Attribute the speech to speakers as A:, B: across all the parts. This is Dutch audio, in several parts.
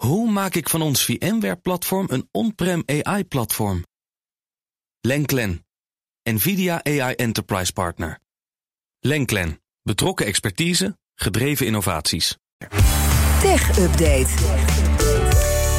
A: Hoe maak ik van ons VMware-platform een on-prem AI-platform? Lenklen, NVIDIA AI Enterprise Partner. Lenklen, betrokken expertise, gedreven innovaties.
B: Tech Update.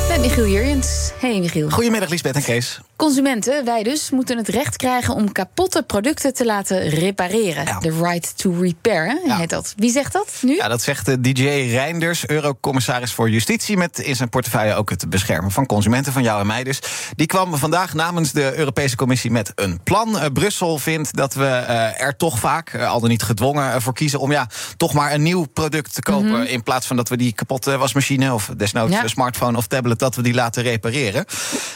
C: Met Michiel Jurjens. Hey Michiel.
D: Goedemiddag Lisbeth en Kees.
C: Consumenten, wij dus, moeten het recht krijgen om kapotte producten te laten repareren.
D: Ja.
C: De right to repair, hè,
D: Ja.
C: heet dat. Wie zegt dat nu?
D: Ja, dat zegt de DJ Reinders, eurocommissaris voor Justitie... met in zijn portefeuille ook het beschermen van consumenten, van jou en mij dus. Die kwam vandaag namens de Europese Commissie met een plan. Eh, Brussel vindt dat we eh, er toch vaak, eh, al dan niet gedwongen, voor kiezen... om ja, toch maar een nieuw product te kopen... in plaats van dat we die kapotte wasmachine... of desnoods
C: Ja.
D: smartphone of tablet, dat we die laten repareren.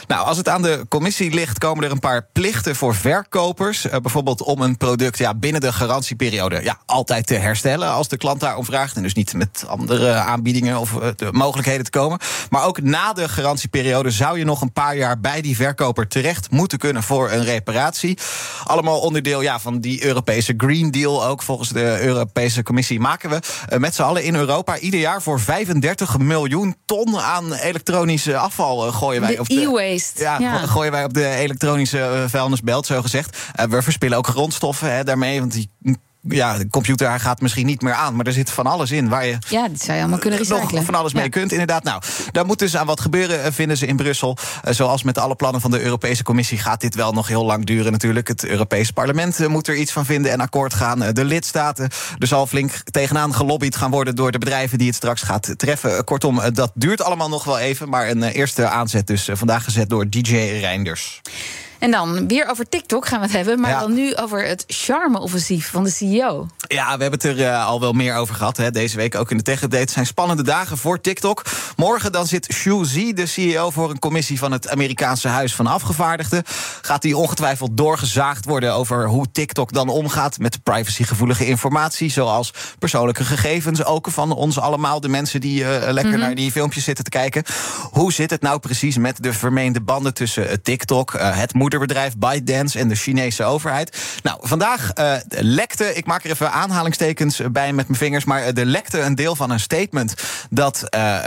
D: Nou, als het aan de commissie ligt, komen er een paar plichten voor verkopers. Eh, bijvoorbeeld om een product ja, binnen de garantieperiode ja, altijd te herstellen als de klant daarom vraagt. En dus niet met andere aanbiedingen of eh, de mogelijkheden te komen. Maar ook na de garantieperiode zou je nog een paar jaar bij die verkoper terecht moeten kunnen voor een reparatie. Allemaal onderdeel ja, van die Europese Green Deal ook. Volgens de Europese Commissie maken we eh, met z'n allen in Europa ieder jaar voor 35 miljoen ton aan elektronisch afval gooien wij.
C: De e-waste.
D: ja,
C: Ja.
D: go- gooien wij op de elektronische eh, vuilnisbelt, zo gezegd. Eh, we verspillen ook grondstoffen hè, daarmee, want die ja, de computer gaat misschien niet meer aan, maar er zit van alles in waar je
C: Ja, dat zou je allemaal kunnen
D: nog
C: recyclen.
D: van alles mee
C: Ja.
D: kunt, inderdaad. Nou, daar moet dus aan wat gebeuren, eh, vinden ze in Brussel. Eh, zoals met alle plannen van de Europese Commissie gaat dit wel nog heel lang duren natuurlijk. Het Europese parlement eh, moet er iets van vinden en akkoord gaan. Eh, De lidstaten, er zal flink tegenaan gelobbyd gaan worden... door de bedrijven die het straks gaat treffen. Eh, Kortom, eh, dat duurt allemaal nog wel even. Maar een eh, eerste aanzet dus eh, vandaag gezet door DJ Reinders.
C: En dan weer over TikTok gaan we het hebben, maar
D: Ja.
C: dan nu over het charme-offensief van de CEO.
D: Ja, we hebben het er eh, al wel meer over gehad. Hè. Deze week ook in de Tech Update. Het zijn spannende dagen voor TikTok. Morgen dan zit Xu Zi, de CEO, voor een commissie van het Amerikaanse Huis van Afgevaardigden. Gaat die ongetwijfeld doorgezaagd worden over hoe TikTok dan omgaat met privacygevoelige informatie. Zoals persoonlijke gegevens, ook van ons allemaal, de mensen die eh, lekker naar die filmpjes zitten te kijken. Hoe zit het nou precies met de vermeende banden tussen eh, TikTok, het moederbedrijf ByteDance en de Chinese overheid? Nou, vandaag eh, lekte, ik maak er even aanhalingstekens bij met mijn vingers, maar eh, er lekte een deel van een statement dat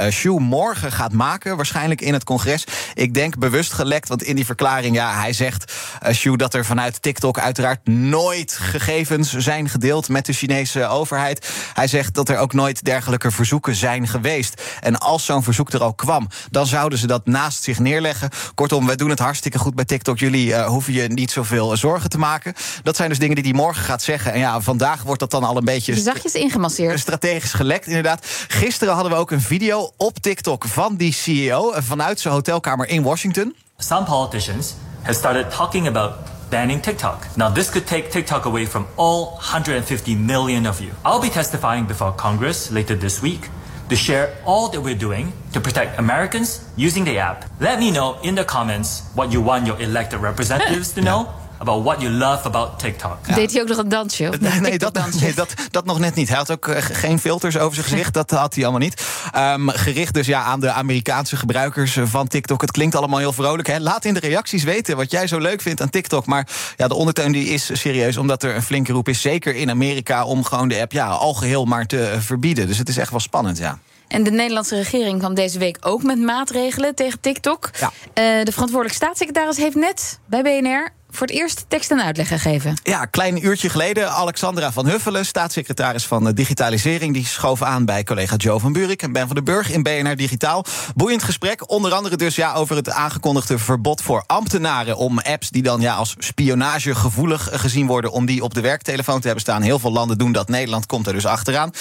D: Xu morgen gaat maken, waarschijnlijk in het congres. Ik denk bewust gelekt, want in die verklaring, ja, hij zegt Xu dat er vanuit TikTok uiteraard nooit gegevens zijn gedeeld met de Chinese overheid. Hij zegt dat er ook nooit dergelijke verzoeken zijn geweest. En als zo'n verzoek er al kwam, dan zouden ze dat naast zich neerleggen. Kortom, wij doen het hartstikke goed bij TikTok. Jullie eh, hoeven je niet zoveel zorgen te maken. Dat zijn dus dingen die hij morgen gaat zeggen. En ja, vandaag wordt dat dan al een beetje
C: Je zachtjes ingemasseerd.
D: strategisch gelekt, inderdaad. Gisteren hadden we ook een video op TikTok van die CEO eh, vanuit zijn hotelkamer in Washington.
E: some politicians have started talking about banning TikTok. Now, this could take TikTok away from all 150 million of you. I'll be testifying before Congress later this week to share all that we're doing to protect Americans using the app. Let me know in the comments what you want your elected representatives to know about what you love about TikTok.
C: Deed hij ook nog een dansje? Of
D: Nee, nee, dat, nee dat, dat nog net niet. Hij had ook eh, geen filters over zijn gezicht. Dat had hij allemaal niet. Ehm, gericht dus ja, aan de Amerikaanse gebruikers van TikTok. Het klinkt allemaal heel vrolijk. Hè? Laat in de reacties weten wat jij zo leuk vindt aan TikTok. Maar ja, de ondertoon die is serieus. Omdat er een flinke roep is, zeker in Amerika... om gewoon de app ja, al geheel maar te verbieden. Dus het is echt wel spannend, ja.
C: En de Nederlandse regering kwam deze week ook met maatregelen tegen TikTok.
D: Ja.
C: Eh, de verantwoordelijk staatssecretaris heeft net bij BNR voor het eerst tekst en uitleg gegeven.
D: Ja, klein uurtje geleden. Alexandra van Huffelen, staatssecretaris van Digitalisering... die schoof aan bij collega Joe van Buurik en Ben van den Burg in BNR Digitaal. Boeiend gesprek, onder andere dus ja, over het aangekondigde verbod voor ambtenaren... om apps die dan ja, als spionagegevoelig gezien worden... om die op de werktelefoon te hebben staan. Heel veel landen doen dat, Nederland komt er dus achteraan.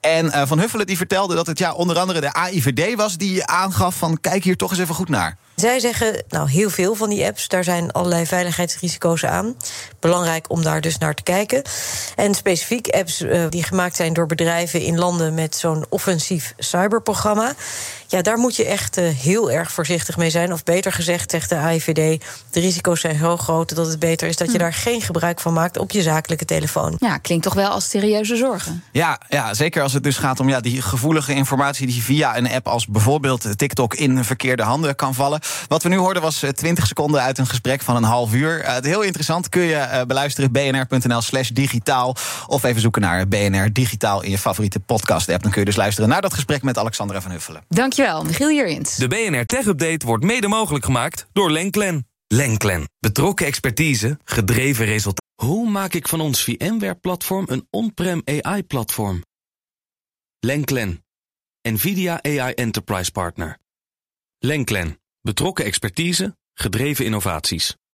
D: En eh, Van Huffelen die vertelde dat het ja, onder andere de AIVD was... die aangaf van kijk hier toch eens even goed naar.
F: Zij zeggen, nou, heel veel van die apps, daar zijn allerlei veiligheidsrisico's aan. Belangrijk om daar dus naar te kijken. En specifiek apps eh, die gemaakt zijn door bedrijven in landen met zo'n offensief cyberprogramma. Ja, daar moet je echt eh, heel erg voorzichtig mee zijn. Of beter gezegd, zegt de AIVD, de risico's zijn zo groot dat het beter is dat je daar geen gebruik van maakt op je zakelijke telefoon.
C: Ja, klinkt toch wel als serieuze zorgen.
D: Ja, ja, zeker als het dus gaat om ja, die gevoelige informatie die via een app als bijvoorbeeld TikTok in verkeerde handen kan vallen. Wat we nu hoorden was eh, 20 seconden uit een gesprek van een half uur. Eh, heel interessant, kun je eh, beluisteren bnr.nl/slash digitaal. Of even zoeken naar BNR Digitaal in je favoriete podcast-app. Dan kun je dus luisteren naar dat gesprek met Alexandra van Huffelen.
C: Dankjewel. Michiel.
A: De BNR Tech Update wordt mede mogelijk gemaakt door Lenklen. Lenklen. Betrokken expertise, gedreven resultaten. Hoe maak ik van ons VMware-platform een on-prem AI-platform? Lenklen. NVIDIA AI Enterprise Partner. Lenklen. Betrokken expertise, gedreven innovaties.